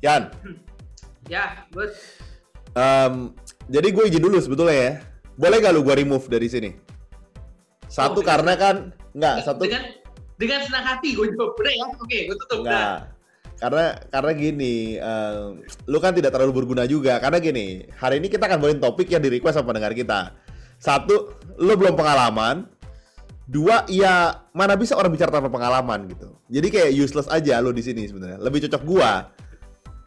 Yan. Ya, good. Um, jadi gue izin dulu sebetulnya ya. Boleh gak lu gue remove dari sini? Satu Oh, karena kan nggak satu Dengan dengan senang hati gue jawab. Udah ya, oke, gue tutup. Udah. nggak karena karena gini, um, lu kan tidak terlalu berguna juga. Karena gini, hari ini kita akan bawain topik yang di request sama pendengar kita. Satu, lu belum pengalaman. Dua, ya mana bisa orang bicara tanpa pengalaman gitu. Jadi kayak useless aja lu di sini sebenarnya. Lebih cocok gua.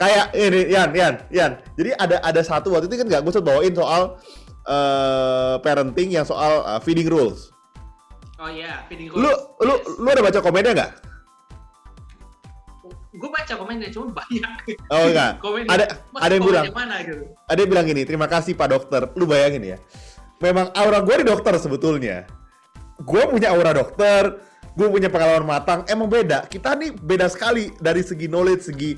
Kayak ini, Yan, Yan, Yan. Jadi ada ada satu waktu itu kan nggak gue bawain soal eh, parenting yang soal eh, feeding rules. Oh iya, feeding Lu lu lu ada baca komennya nggak? gue baca komennya cuma banyak. Oh enggak. Komennya. Ada Mas, ada yang bilang, mana gitu. ada yang bilang gini, terima kasih Pak Dokter. Lu bayangin ya. Memang aura gue di dokter sebetulnya. Gue punya aura dokter, gue punya pengalaman matang. Emang beda. Kita nih beda sekali dari segi knowledge, segi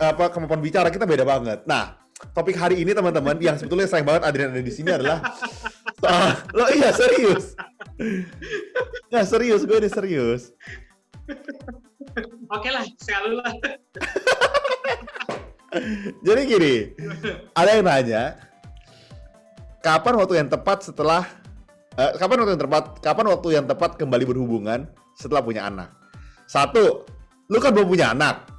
apa kemampuan bicara kita beda banget. Nah, topik hari ini teman-teman yang sebetulnya sayang banget Adrian ada di sini adalah soal lo iya serius. Nggak serius, gue ini serius. Oke lah, sekali lah. Jadi gini, ada yang nanya, kapan waktu yang tepat setelah, eh, kapan waktu yang tepat, kapan waktu yang tepat kembali berhubungan setelah punya anak? Satu, lu kan belum punya anak.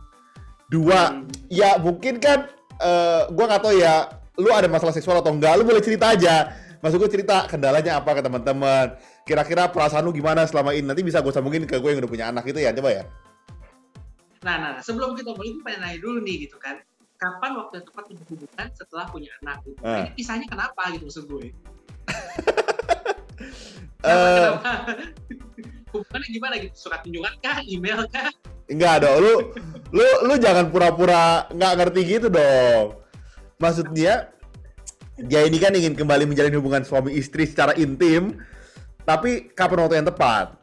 Dua, Hmm. ya mungkin kan, eh, gua nggak tahu ya, lu ada masalah seksual atau enggak, lu boleh cerita aja. Maksud gue cerita kendalanya apa ke teman-teman. Kira-kira perasaan lu gimana selama ini? Nanti bisa gue sambungin ke gue yang udah punya anak itu ya, coba ya. Nah, nah, nah, sebelum kita mulai, gue pengen nanya dulu nih gitu kan. Kapan waktu yang tepat berhubungan setelah punya anak? Gitu. Ah. Ini kisahnya kenapa gitu maksud gue? Eh, Kenapa? Hubungannya gimana gitu? Surat kunjungan kah? Email kah? Enggak dong, lu lu lu jangan pura-pura nggak ngerti gitu dong. Maksudnya dia ini kan ingin kembali menjalin hubungan suami istri secara intim, tapi kapan waktu yang tepat?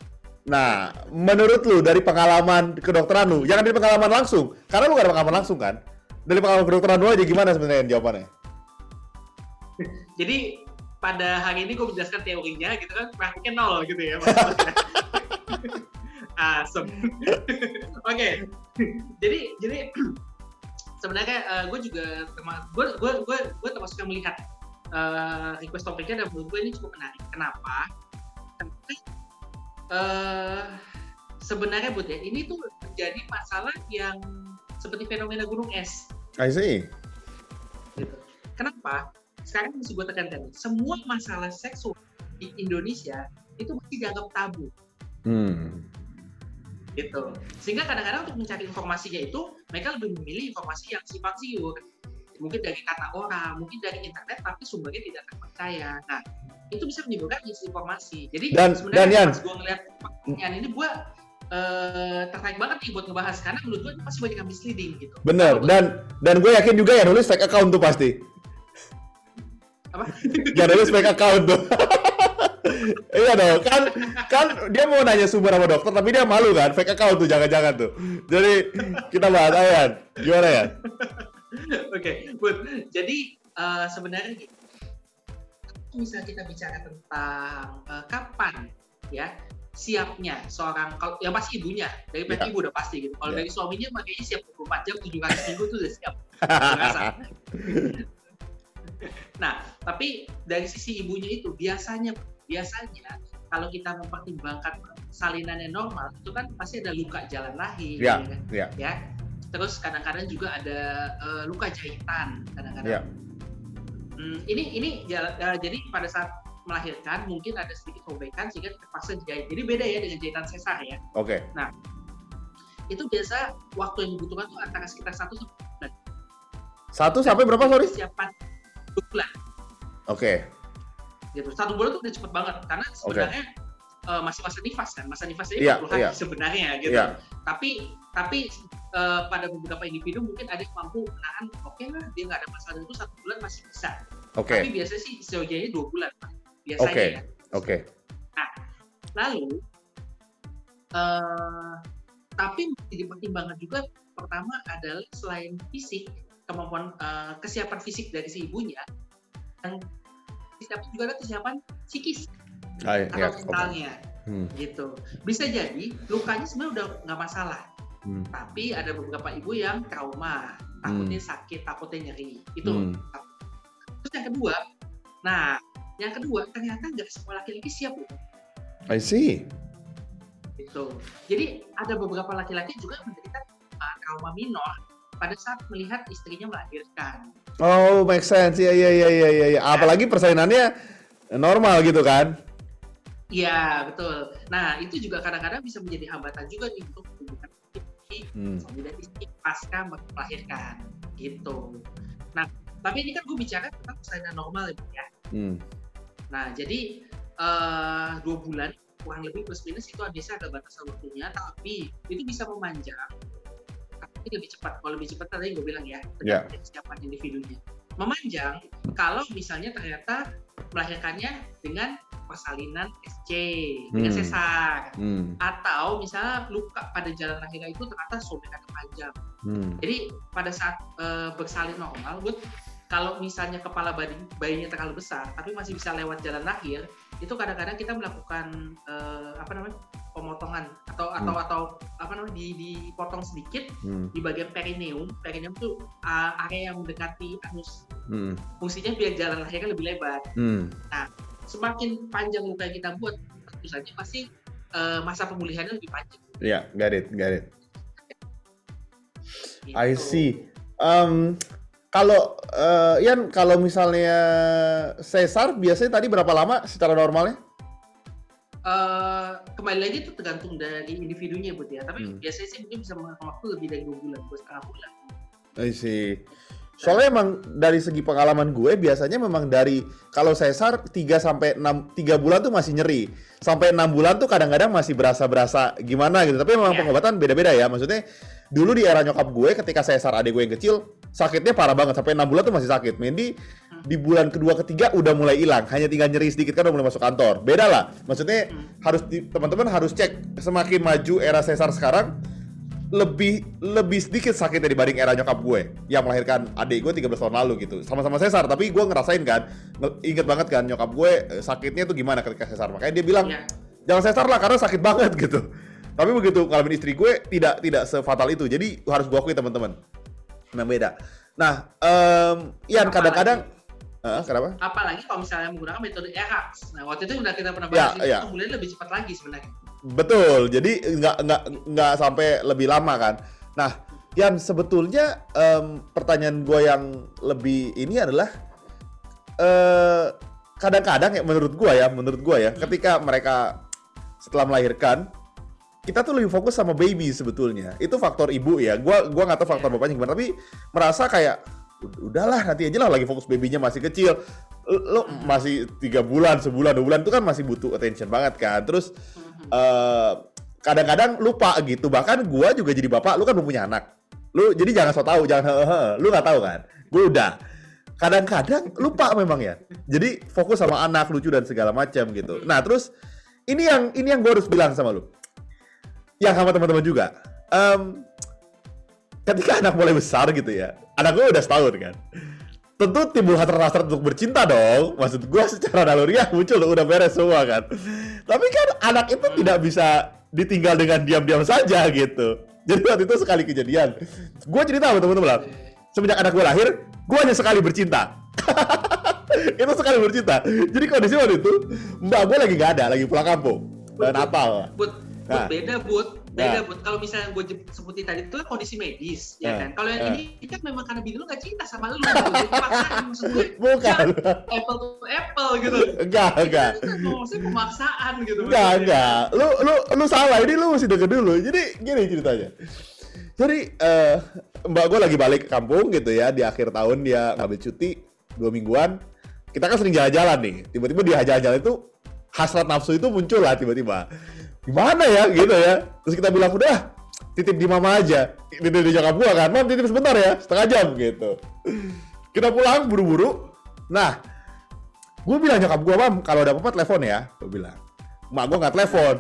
Nah, menurut lu dari pengalaman kedokteran lu, jangan dari pengalaman langsung, karena lu gak ada pengalaman langsung kan? Dari pengalaman kedokteran lu aja gimana sebenarnya jawabannya? Jadi pada hari ini gue menjelaskan teorinya gitu kan, praktiknya nol gitu ya. maksudnya. Asem. Oke. Jadi jadi sebenarnya gue juga termasuk gue gue gue gue termasuk yang melihat eh, request topiknya dan menurut gue ini cukup menarik. Kenapa? Karena eh sebenarnya Bud ya, ini tuh menjadi masalah yang seperti fenomena gunung es. I see. Gitu. Kenapa? Sekarang mesti gue tekankan, semua masalah seksual di Indonesia itu masih dianggap tabu Hmm. Gitu. Sehingga kadang-kadang untuk mencari informasinya itu mereka lebih memilih informasi yang sifat siur. Mungkin dari kata orang, mungkin dari internet, tapi sumbernya tidak terpercaya. Nah, itu bisa menimbulkan misinformasi. Jadi Dan- dan sebenarnya Yan. pas gue ngeliat pertanyaan ini, gue eh, tertarik banget nih buat ngebahas karena menurut gue pasti banyak yang misleading gitu. Bener, dan dan gue yakin juga yang nulis fake account tuh pasti. Apa? Yang nulis fake account tuh. iya dong, kan kan dia mau nanya sumber sama dokter tapi dia malu kan, fake account tuh jangan-jangan tuh. Jadi kita bahas Ayan, gimana ya? Oke, Bud. Jadi eh, sebenarnya bisa kita bicara tentang eh, kapan ya siapnya seorang kalau yang pasti ibunya dari pihak Ya. ibu udah pasti gitu. Kalau Ya. dari suaminya makanya siap 24 jam 7 kali seminggu tuh udah siap. Nah, tapi dari sisi ibunya itu biasanya biasanya kalau kita mempertimbangkan salinannya normal itu kan pasti ada luka jalan lahir Ya, kan? ya. ya terus kadang-kadang juga ada eh, luka jahitan kadang-kadang Hmm, ini ini eh, jadi pada saat melahirkan mungkin ada sedikit robekan sehingga terpaksa dijahit jadi beda ya dengan jahitan sesar ya Oke. itu biasa waktu yang dibutuhkan tuh antara sekitar satu sampai bulan Satu sampai berapa sorry? dua bulan Oke. Gitu satu bulan tuh udah cepet banget karena sebenarnya eh, masih masa nifas kan masa nifas ini 40 hari iya. sebenarnya gitu Iya. tapi tapi eh, pada beberapa individu mungkin ada yang mampu menahan oke lah dia nggak ada masalah itu satu bulan masih bisa Oke. tapi biasanya sih sejauh ini dua bulan biasanya Oke. ya Oke. lalu eh tapi mesti dipertimbangkan juga pertama adalah selain fisik kemampuan eh, kesiapan fisik dari si ibunya dan kesiapan juga ada kesiapan psikis Hai, atau ya. Mentalnya. Hmm. gitu. Bisa jadi lukanya sebenarnya udah nggak masalah. Hmm. tapi ada beberapa ibu yang trauma. Takutnya sakit takutnya nyeri. Itu. Hmm. terus yang kedua nah yang kedua ternyata nggak semua laki-laki siap loh I see. gitu. Jadi ada beberapa laki-laki juga menderita uh, trauma minor pada saat melihat istrinya melahirkan Oh, make sense. Iya, iya, iya, iya, iya. Apalagi persainannya normal gitu kan? Iya betul. Nah itu juga kadang-kadang bisa menjadi hambatan juga nih untuk hubungan Hmm. suami dan istri pasca melahirkan gitu. Nah tapi ini kan gue bicara tentang persaingan normal ya. Bu, ya. Hmm. Nah jadi eh, dua bulan kurang lebih plus minus itu biasa ada batasan waktunya, tapi itu bisa memanjang. Tapi lebih cepat. Kalau lebih cepat tadi gue bilang ya, Ya. tergantung kesiapan individunya. Memanjang kalau misalnya ternyata melahirkannya dengan persalinan SC, dengan Hmm. sesar, Hmm. atau misalnya luka pada jalan lahirnya itu ternyata sobekan panjang. Hmm. Jadi pada saat eh, bersalin normal, Bud, kalau misalnya kepala bayi, bayinya terlalu besar, tapi masih bisa lewat jalan lahir, itu kadang-kadang kita melakukan eh, apa namanya pemotongan atau atau atau apa namanya di, dipotong sedikit Hmm. di bagian perineum. Perineum itu uh, area yang mendekati anus. Hmm. Fungsinya biar jalan lahirnya lebih lebar. Hmm. Semakin panjang luka yang kita buat, tentu saja pasti eh, masa pemulihannya lebih panjang. Ya, got it, got it. Gitu. I see. Um, kalau eh, Ian, kalau misalnya sesar biasanya tadi berapa lama secara normalnya? Eh, kembali lagi itu tergantung dari individunya Bud ya. Tapi Hmm. biasanya sih mungkin bisa memakan waktu lebih dari dua bulan, dua setengah bulan. I see. Soalnya emang dari segi pengalaman gue biasanya memang dari kalau sesar 3 sampai 6 3 bulan tuh masih nyeri. Sampai 6 bulan tuh kadang-kadang masih berasa-berasa gimana gitu. Tapi memang Ya. pengobatan beda-beda ya. Maksudnya dulu di era nyokap gue ketika sesar adik gue yang kecil sakitnya parah banget sampai 6 bulan tuh masih sakit. Mendy di bulan kedua ketiga udah mulai hilang, hanya tinggal nyeri sedikit kan udah mulai masuk kantor. Beda lah. Maksudnya Hmm. harus teman-teman harus cek semakin maju era sesar sekarang lebih lebih sedikit sakitnya dibanding era nyokap gue yang melahirkan adik gue 13 tahun lalu gitu sama-sama sesar tapi gue ngerasain kan nge- inget banget kan nyokap gue eh, sakitnya tuh gimana ketika sesar makanya dia bilang Ya. jangan sesar lah karena sakit banget gitu tapi begitu ngalamin istri gue tidak tidak sefatal itu jadi harus gue akui teman-teman memang beda nah em Ian kadang-kadang Hah, kenapa Apalagi kalau misalnya menggunakan metode ERAX. Nah waktu itu udah kita pernah Ya, bahas itu ya. pemulihan lebih cepat lagi sebenarnya. Betul, jadi nggak nggak nggak sampai lebih lama kan. Nah, Yan sebetulnya em, pertanyaan gue yang lebih ini adalah eh, kadang-kadang ya menurut gue ya, menurut gue ya, ketika mereka setelah melahirkan kita tuh lebih fokus sama baby sebetulnya. Itu faktor ibu ya. Gua gua nggak tahu faktor bapaknya gimana, tapi merasa kayak "Ud- udahlah nanti aja lah lagi fokus babynya masih kecil. Lo masih tiga bulan, sebulan, dua bulan itu kan masih butuh attention banget kan. Terus Mhm. eh kadang-kadang lupa gitu. Bahkan gua juga jadi bapak lu kan belum punya anak. Lu jadi jangan so tau jangan hehehe lu nggak tahu kan? Gue udah. Kadang-kadang lupa memang ya. Jadi fokus sama anak lucu dan segala macam gitu. Nah terus ini yang ini yang gue harus bilang sama lu. Yang sama teman-teman juga. Em, ketika anak mulai besar gitu ya anak gue udah setahun kan? Tentu timbul hasrat-hasrat untuk bercinta dong. Maksud gue secara naluriah muncul udah beres semua kan? Tapi kan anak itu tidak bisa ditinggal dengan diam-diam saja gitu. Jadi waktu itu sekali kejadian. Gue cerita sama temen-temen lah. Semenjak anak gue lahir gue hanya sekali bercinta. Itu sekali bercinta. Jadi kondisi waktu itu mbak gue lagi nggak ada lagi pulang kampung. Dan Natal Bud, Bud Nah. beda Bud, beda Nah. Kalau misalnya gue sebutin tadi itu kan kondisi medis, ya Nah. kan. Kalau yang Nah. ini kan memang karena bini lu gak cinta sama lu, gitu. Jadi paksaan maksud gue. bukan Ya, apple to apple gitu. enggak enggak Itu kan maksudnya pemaksaan gitu. Enggak, enggak. Lu lu lu salah. Ini lu mesti denger dulu. Jadi gini ceritanya. Jadi eh mbak gue lagi balik ke kampung gitu ya di akhir tahun dia ngambil cuti dua mingguan. Kita kan sering jalan-jalan nih. Tiba-tiba di jalan-jalan itu hasrat nafsu itu muncul lah tiba-tiba. Gimana ya gitu ya. Terus kita bilang udah titip di mama aja. Titip di nyokap gua kan. Mam titip sebentar ya, setengah jam gitu. Kita pulang buru-buru. Nah, gue bilang nyokap gue mam kalau ada apa-apa telepon ya gue bilang mak gue nggak telepon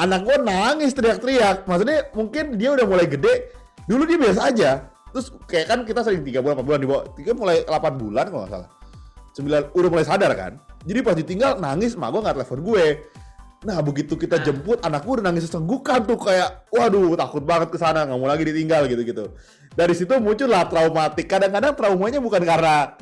anak gue nangis teriak-teriak maksudnya mungkin dia udah mulai gede dulu dia biasa aja terus kayak kan kita sering tiga bulan empat bulan di bawah tiga mulai 8 bulan kalau nggak salah sembilan udah mulai sadar kan jadi pas ditinggal nangis mak gue nggak telepon gue Nah begitu kita Nah. jemput, anakku udah nangis sesenggukan tuh kayak, waduh takut banget ke sana, nggak mau lagi ditinggal gitu-gitu. Dari situ muncullah traumatik. Kadang-kadang traumanya bukan karena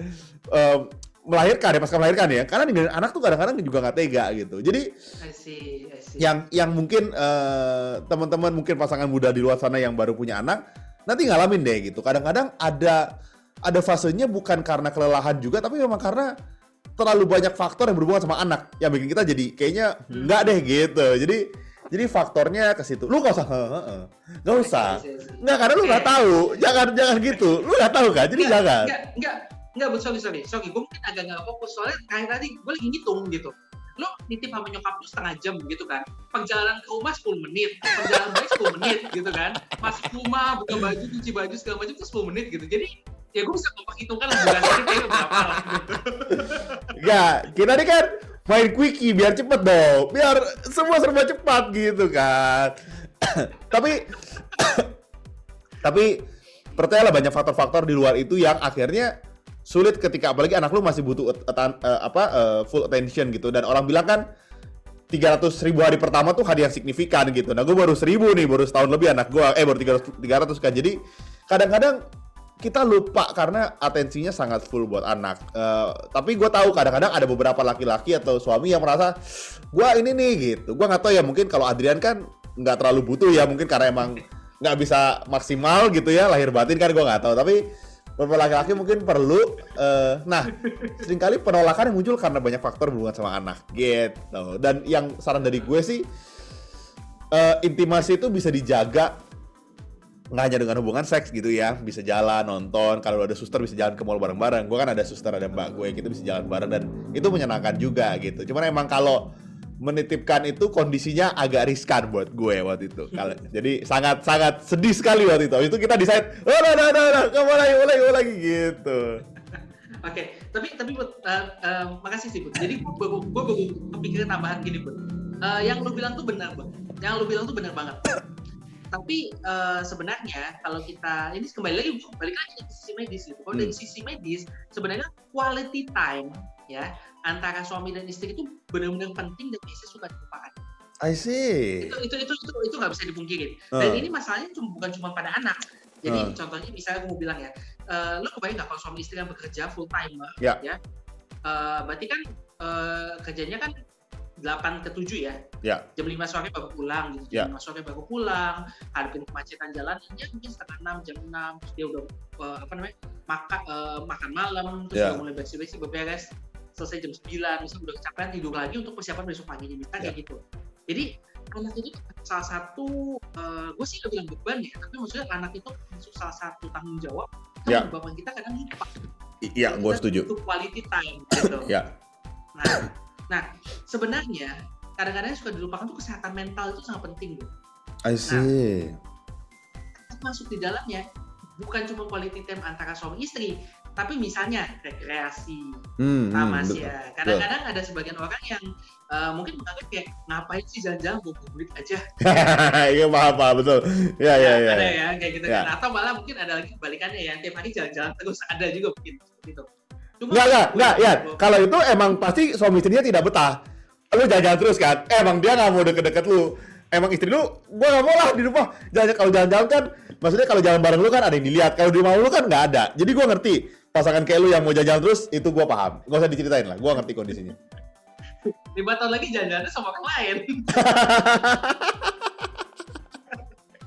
em, melahirkan ya, pasca melahirkan ya. Karena ninggalin anak tuh kadang-kadang juga nggak tega gitu. Jadi I see, I see. yang yang mungkin eh, teman-teman mungkin pasangan muda di luar sana yang baru punya anak nanti ngalamin deh gitu. Kadang-kadang ada ada fasenya bukan karena kelelahan juga, tapi memang karena terlalu banyak faktor yang berhubungan sama anak yang bikin kita jadi kayaknya enggak deh gitu. Jadi jadi faktornya ke situ. Lu gak usah, nggak usah. I see, I see. Nggak karena lu nggak tahu. Jangan jangan gitu. Lu nggak tahu kan? Jadi jangan. Enggak, enggak, enggak, Bu, sorry, sorry. Sorry, gue mungkin agak nggak fokus. Soalnya kayak tadi gue lagi ngitung gitu. Lo nitip sama nyokap lu setengah jam gitu kan. Perjalanan ke rumah 10 menit. Perjalanan balik 10 menit gitu kan. Masuk rumah, buka baju, cuci baju, segala macam itu 10 menit gitu. Jadi ya gue bisa memperhitungkan lah durasinya kayaknya berapa lah gitu. Enggak, kita nih kan main quickie biar cepet dong. Biar semua serba cepat gitu kan. tapi tapi percayalah banyak faktor-faktor di luar itu yang akhirnya sulit ketika apalagi anak lu masih butuh at- at- eh, apa eh, full attention gitu dan orang bilang kan 300 ribu hari pertama tuh hadiah signifikan gitu. Nah gue baru 1000 nih, baru setahun lebih anak gue, eh baru 300, 300 kan. Jadi kadang-kadang kita lupa karena atensinya sangat full buat anak. Eh, tapi gue tahu kadang-kadang ada beberapa laki-laki atau suami yang merasa gue ini nih gitu. Gue nggak tahu ya mungkin kalau Adrian kan nggak terlalu butuh ya mungkin karena emang nggak bisa maksimal gitu ya lahir batin kan gue nggak tahu. Tapi beberapa laki-laki mungkin perlu. eh, nah sering kali penolakan yang muncul karena banyak faktor berhubungan sama anak gitu. Dan yang saran dari gue sih eh, intimasi itu bisa dijaga nggak hanya dengan hubungan seks gitu ya bisa jalan nonton kalau ada suster bisa jalan ke mall bareng-bareng gue kan ada suster ada mbak gue kita bisa jalan bareng dan itu menyenangkan juga gitu cuman emang kalau menitipkan itu kondisinya agak riskan buat gue waktu itu kalau jadi sangat sangat sedih sekali waktu itu Habis itu kita decide oh nah nah nah nggak mau lagi mau lagi mau lagi gitu Oke, tapi tapi Bud, eh, eh, makasih sih Bud. Jadi gue gue kepikiran tambahan gini Bud. Eh, yang lu bilang tuh benar Bud. Yang lu bilang tuh benar banget. Tapi eh, sebenarnya kalau kita ini kembali lagi balik lagi ke sisi medis gitu. Kalau Hmm. dari sisi medis sebenarnya quality time ya antara suami dan istri itu benar-benar penting dan bisa suka dilupakan. I see Itu itu itu itu itu nggak bisa dipungkiri. Dan Eh. ini masalahnya cuma bukan cuma pada anak. Jadi Hmm. contohnya misalnya aku mau bilang ya, eh, lo kebayang nggak kalau suami istri yang bekerja full timer, Ya. Eh, berarti kan eh, kerjanya kan 8 ke 7 ya. Ya. Jam 5 sore baru pulang gitu. Jam 5 sore baru pulang, hadapin kemacetan jalan ya mungkin setengah 6, jam 6, terus dia udah eh, apa namanya? makan eh, makan malam, terus Ya. udah mulai bersih-bersih beberes selesai jam 9, misalnya udah kecapean tidur lagi untuk persiapan besok paginya misalnya Ya. kayak gitu. Jadi anak itu salah satu gue sih gak bilang beban ya, tapi maksudnya anak itu masuk salah satu tanggung jawab Ya. yang menyebabkan kita kadang lupa. Iya gue setuju butuh quality time gitu. ya Nah, nah sebenarnya kadang-kadang suka dilupakan tuh kesehatan mental itu sangat penting loh. I see Masuk di dalamnya bukan cuma quality time antara suami istri, tapi misalnya rekreasi, hmm, hmm, tamas betul. ya. Kadang-kadang ada sebagian orang yang eh, mungkin menganggap kayak ngapain sih jalan-jalan buat duit aja. Iya paham paham betul. Ya ya ya. Ada ya kayak gitu Ya. kan. Atau malah mungkin ada lagi kebalikannya ya, tiap hari jalan-jalan terus ada juga mungkin seperti itu. Cuma Enggak enggak enggak ya. Kalau itu emang pasti suami istrinya tidak betah. Lu jalan-jalan terus kan. Eh, emang dia nggak mau deket-deket lu. Emang istri lu, gua nggak mau lah di rumah. Jalan kalau jalan-jalan kan, maksudnya kalau jalan bareng lu kan ada yang dilihat. Kalau di rumah lu kan nggak ada. Jadi gua ngerti pasangan kayak lu yang mau jalan-jalan terus itu gua paham. Gak usah diceritain lah. Gua ngerti kondisinya. lima tahun lagi jalan-jalan sama orang lain.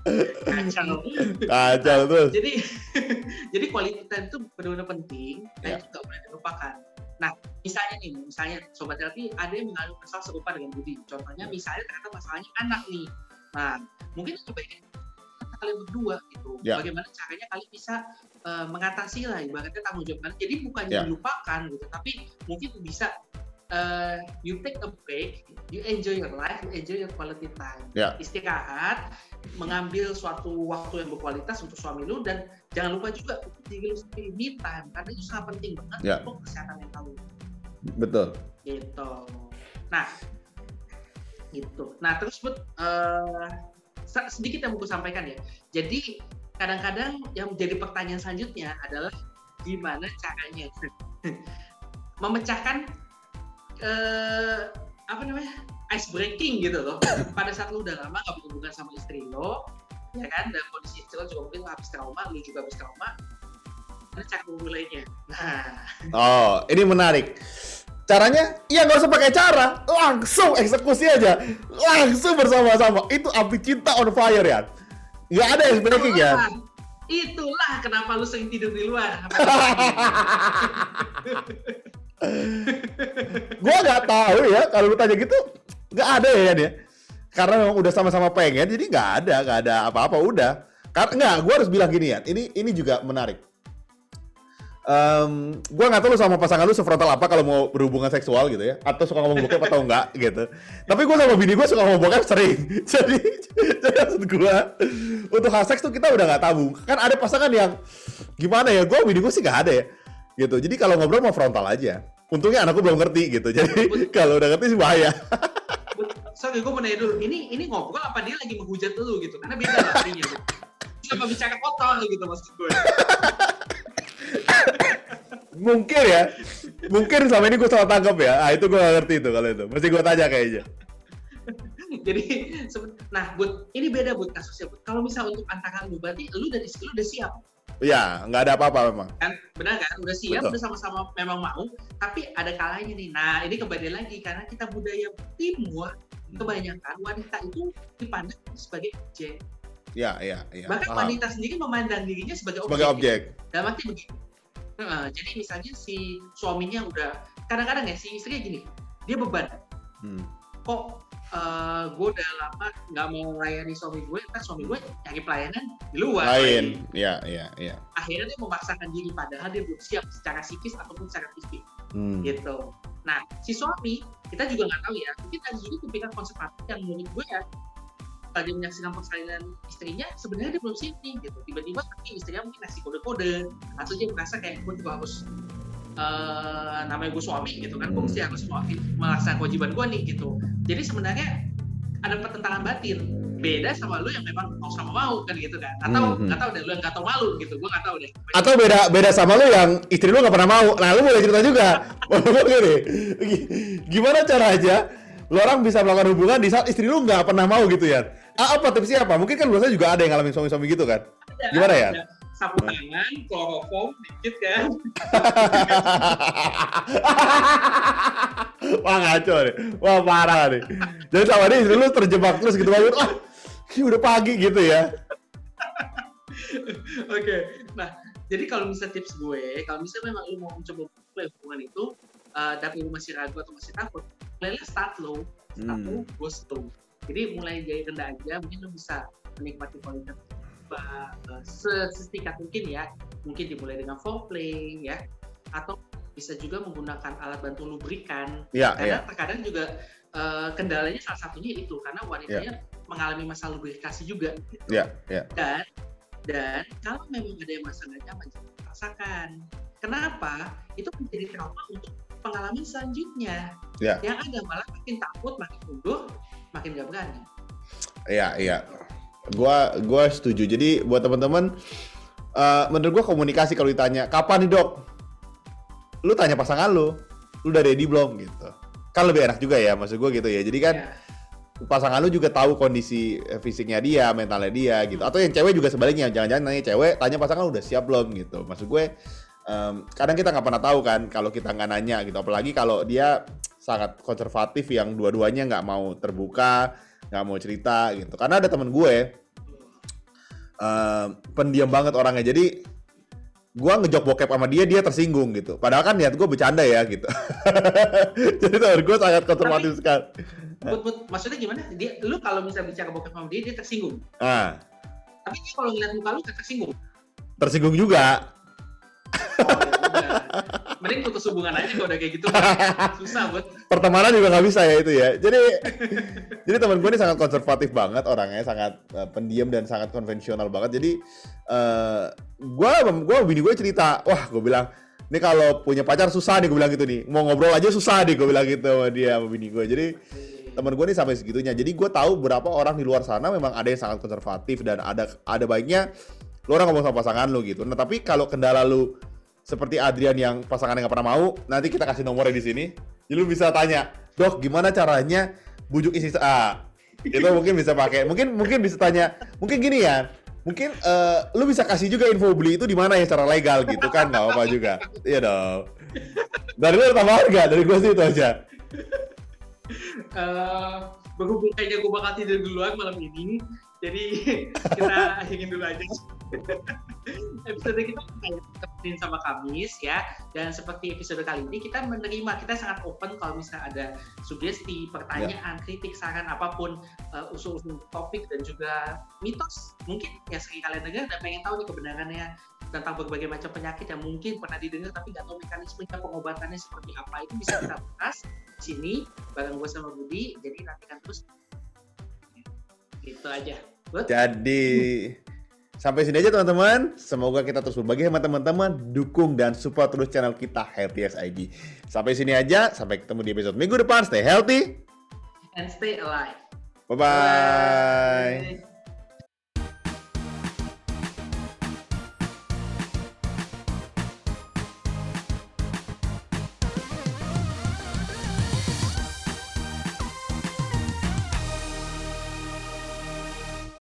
Kacau. Kacau terus. jadi jadi quality time itu benar-benar penting dan Ya. itu nggak boleh dilupakan. Nah, misalnya nih, misalnya sobat LP ada yang mengalami masalah serupa dengan Budi. Contohnya misalnya ternyata masalahnya anak nih. Nah, mungkin lebih baik kalian berdua gitu. Ya. Bagaimana caranya kalian bisa eh, mengatasi lah ibaratnya tanggung jawab kalian. Jadi bukan Ya. dilupakan gitu, tapi mungkin bisa eh, you take a break, you enjoy your life, you enjoy your quality time. Ya. Istirahat, mengambil suatu waktu yang berkualitas untuk suami lu dan jangan lupa juga untuk diri lu sendiri me time karena itu sangat penting banget Ya. untuk kesehatan mental lu Betul. gitu. Nah, gitu. Nah terus eh, sa- sedikit yang mau sampaikan ya. Jadi kadang-kadang yang menjadi pertanyaan selanjutnya adalah gimana caranya memecahkan eh, apa namanya ice breaking gitu loh. Pada saat lu udah lama gak berhubungan sama istri lo, ya kan, dan kondisi istri lo juga mungkin habis trauma, lu juga habis trauma, ada cara memulainya. Nah, Oh, ini menarik. Caranya, iya nggak usah pakai cara, langsung eksekusi aja, langsung bersama-sama. Itu api cinta on fire ya. Nggak ada yang breaking ya. itulah, itulah kenapa lu sering tidur di luar. Gua nggak tahu ya, kalau lu tanya gitu, nggak ada ya dia. Karena memang udah sama-sama pengen, jadi nggak ada, nggak ada apa-apa udah. Karena nggak, gua harus bilang gini ya. Ini ini juga menarik. Em, gua nggak tahu lu sama pasangan lu sefrontal apa kalau mau berhubungan seksual gitu ya, atau suka ngomong bokep atau enggak gitu. Tapi gua sama bini gua suka ngomong bokep sering. jadi, jadi maksud gua untuk hal seks tuh kita udah nggak tabu. Kan ada pasangan yang gimana ya? Gua bini gua sih nggak ada ya, gitu. Jadi kalau ngobrol mau frontal aja. Untungnya anakku belum ngerti gitu. Jadi kalau udah ngerti sih bahaya. Sorry, gue mau nanya dulu. Ini ini ngobrol apa dia lagi menghujat lu gitu? Karena beda artinya. Gitu. Sama bicara kotor gitu maksud gue. Mungkin ya. Mungkin sama ini gue salah tangkap ya. Ah itu gue gak ngerti itu kalau itu. Mesti gue tanya kayaknya. Jadi, nah, buat ini beda buat kasusnya. Bud. Kalau misal untuk antara lu, berarti lu dari lu udah siap Ya, nggak ada apa-apa memang. kan? Benar kan? Udah siap, Betul. udah sama-sama memang mau. Tapi ada kalanya nih. Nah, ini kembali lagi karena kita budaya timur kebanyakan wanita itu dipandang sebagai objek. Ya, ya, ya. Bahkan Paham. wanita sendiri memandang dirinya sebagai objek. Sebagai objek. Dalam arti begini. Heeh, jadi misalnya si suaminya udah kadang-kadang ya si istrinya gini, dia beban. Hmm. Kok eh, gue udah lama nggak mau melayani suami gue, kan suami gue nyari pelayanan di luar. Lain. Ya, ya, ya. Akhirnya dia memaksakan diri padahal dia belum siap secara psikis ataupun secara fisik Hmm. gitu. Nah, si suami kita juga nggak tahu ya, mungkin ada juga tipikal konservatif yang menurut gue ya lagi menyaksikan persalinan istrinya sebenarnya dia belum siap nih gitu tiba-tiba tapi istrinya mungkin ngasih kode-kode atau dia merasa kayak gue juga harus eh namanya gue suami gitu kan gue mesti harus melaksanakan kewajiban gue nih gitu jadi sebenarnya ada pertentangan batin beda sama lu yang memang mau sama mau kan gitu kan atau Hmm, hmm. nggak tahu deh lu yang nggak tahu malu gitu gue nggak tahu deh Atau beda beda sama lu yang istri lu nggak pernah mau. Nah, lu boleh cerita juga. Gini. Gimana caranya lu orang bisa melakukan hubungan di saat istri lu nggak pernah mau gitu ya? Ah, apa tipsnya apa? Mungkin kan biasanya juga ada yang ngalamin suami-suami gitu kan? Ada, Gimana ya? Sapu tangan kloroform dikit kan Wah ngaco nih. Wah parah nih. Jadi sama dia istri lu terjebak terus gitu bangun. Ah, ini udah pagi gitu ya. Oke, nah jadi kalau misalnya tips gue, kalau misalnya memang lu mau mencoba mulai hubungan itu, uh, tapi lu masih ragu atau masih takut, mulailah start low, start Hmm. low, go slow. Jadi mulai dari rendah aja, mungkin lu bisa menikmati kualitas sesingkat mungkin ya, mungkin dimulai dengan foreplay ya, atau bisa juga menggunakan alat bantu lubrikan, iya. karena terkadang juga uh, kendalanya salah satunya itu karena wanitanya mengalami masalah lubrikasi juga Iya, iya. dan dan kalau memang ada yang merasa nggak nyaman jangan dipaksakan. Kenapa? Itu menjadi trauma untuk pengalaman selanjutnya. Ya. Yang ada malah makin takut, makin mundur, makin nggak berani. Iya, iya. Gua gua setuju. Jadi buat teman-teman eh, menurut gua komunikasi kalau ditanya, "Kapan nih, Dok?" Lu tanya pasangan lu, "Lu udah ready belum?" gitu. Kan lebih enak juga ya maksud gua gitu ya. Jadi kan Ya. pasangan lu juga tahu kondisi eh, fisiknya dia, mentalnya dia gitu. Atau yang cewek juga sebaliknya, jangan-jangan nanya cewek, tanya pasangan lu udah siap belum gitu. Maksud gue em, kadang kita nggak pernah tahu kan kalau kita nggak nanya gitu. Apalagi kalau dia sangat konservatif yang dua-duanya nggak mau terbuka, nggak mau cerita gitu. Karena ada temen gue em, pendiam banget orangnya. Jadi gua ngejok bokep sama dia, dia tersinggung gitu. Padahal kan niat gue bercanda ya gitu. Jadi temen gue sangat konservatif sekali. Put, put, maksudnya gimana? Dia, lu kalau misalnya bicara bokep sama dia, dia tersinggung. Ah, Tapi dia kalau ngeliat muka lu nggak tersinggung. tersinggung juga. Oh, udah. Mending putus hubungan aja kalau udah kayak gitu. Susah buat. pertemanan juga nggak bisa ya itu ya. Jadi jadi teman gue ini sangat konservatif banget orangnya sangat eh, pendiam dan sangat konvensional banget. Jadi eh gue gue bini gue cerita wah gue bilang ini kalau punya pacar susah nih gue bilang gitu nih. Mau ngobrol aja susah nih gue bilang gitu sama dia sama bini gue jadi teman gue nih sampai segitunya. Jadi gue tahu berapa orang di luar sana memang ada yang sangat konservatif dan ada ada baiknya lu orang ngomong sama pasangan lu gitu. Nah tapi kalau kendala lu seperti Adrian yang pasangannya nggak pernah mau nanti kita kasih nomornya di sini jadi lu bisa tanya dok gimana caranya bujuk istri A. Itu mungkin bisa pakai. Mungkin mungkin bisa tanya. Mungkin gini ya. Mungkin eh, lu bisa kasih juga info beli itu di mana ya secara legal gitu kan nggak apa juga. Iya dong. Dari lu ada tambahan nggak? Dari gua sih itu aja. Eh, berhubung kayaknya gue bakal tidur duluan malam ini, jadi kita akhirin dulu aja. episode kita Senin sama Kamis ya, dan seperti episode kali ini kita menerima, kita sangat open kalau misalnya ada sugesti, pertanyaan, kritik, saran apa pun, uh, usul-usul topik dan juga mitos. Mungkin yang sering kalian dengar dan pengen tahu nih kebenarannya tentang berbagai macam penyakit yang mungkin pernah didengar tapi nggak tahu mekanismenya pengobatannya seperti apa. Itu bisa kita bahas di sini bareng gue sama Budi. Jadi nantikan terus. Gitu aja. Good? Jadi sampai sini aja teman-teman. Semoga kita terus berbagi sama teman-teman, dukung dan support terus channel kita Healthy ID. Sampai sini aja, sampai ketemu di episode minggu depan. Stay healthy, and stay alive bye bye. Bye.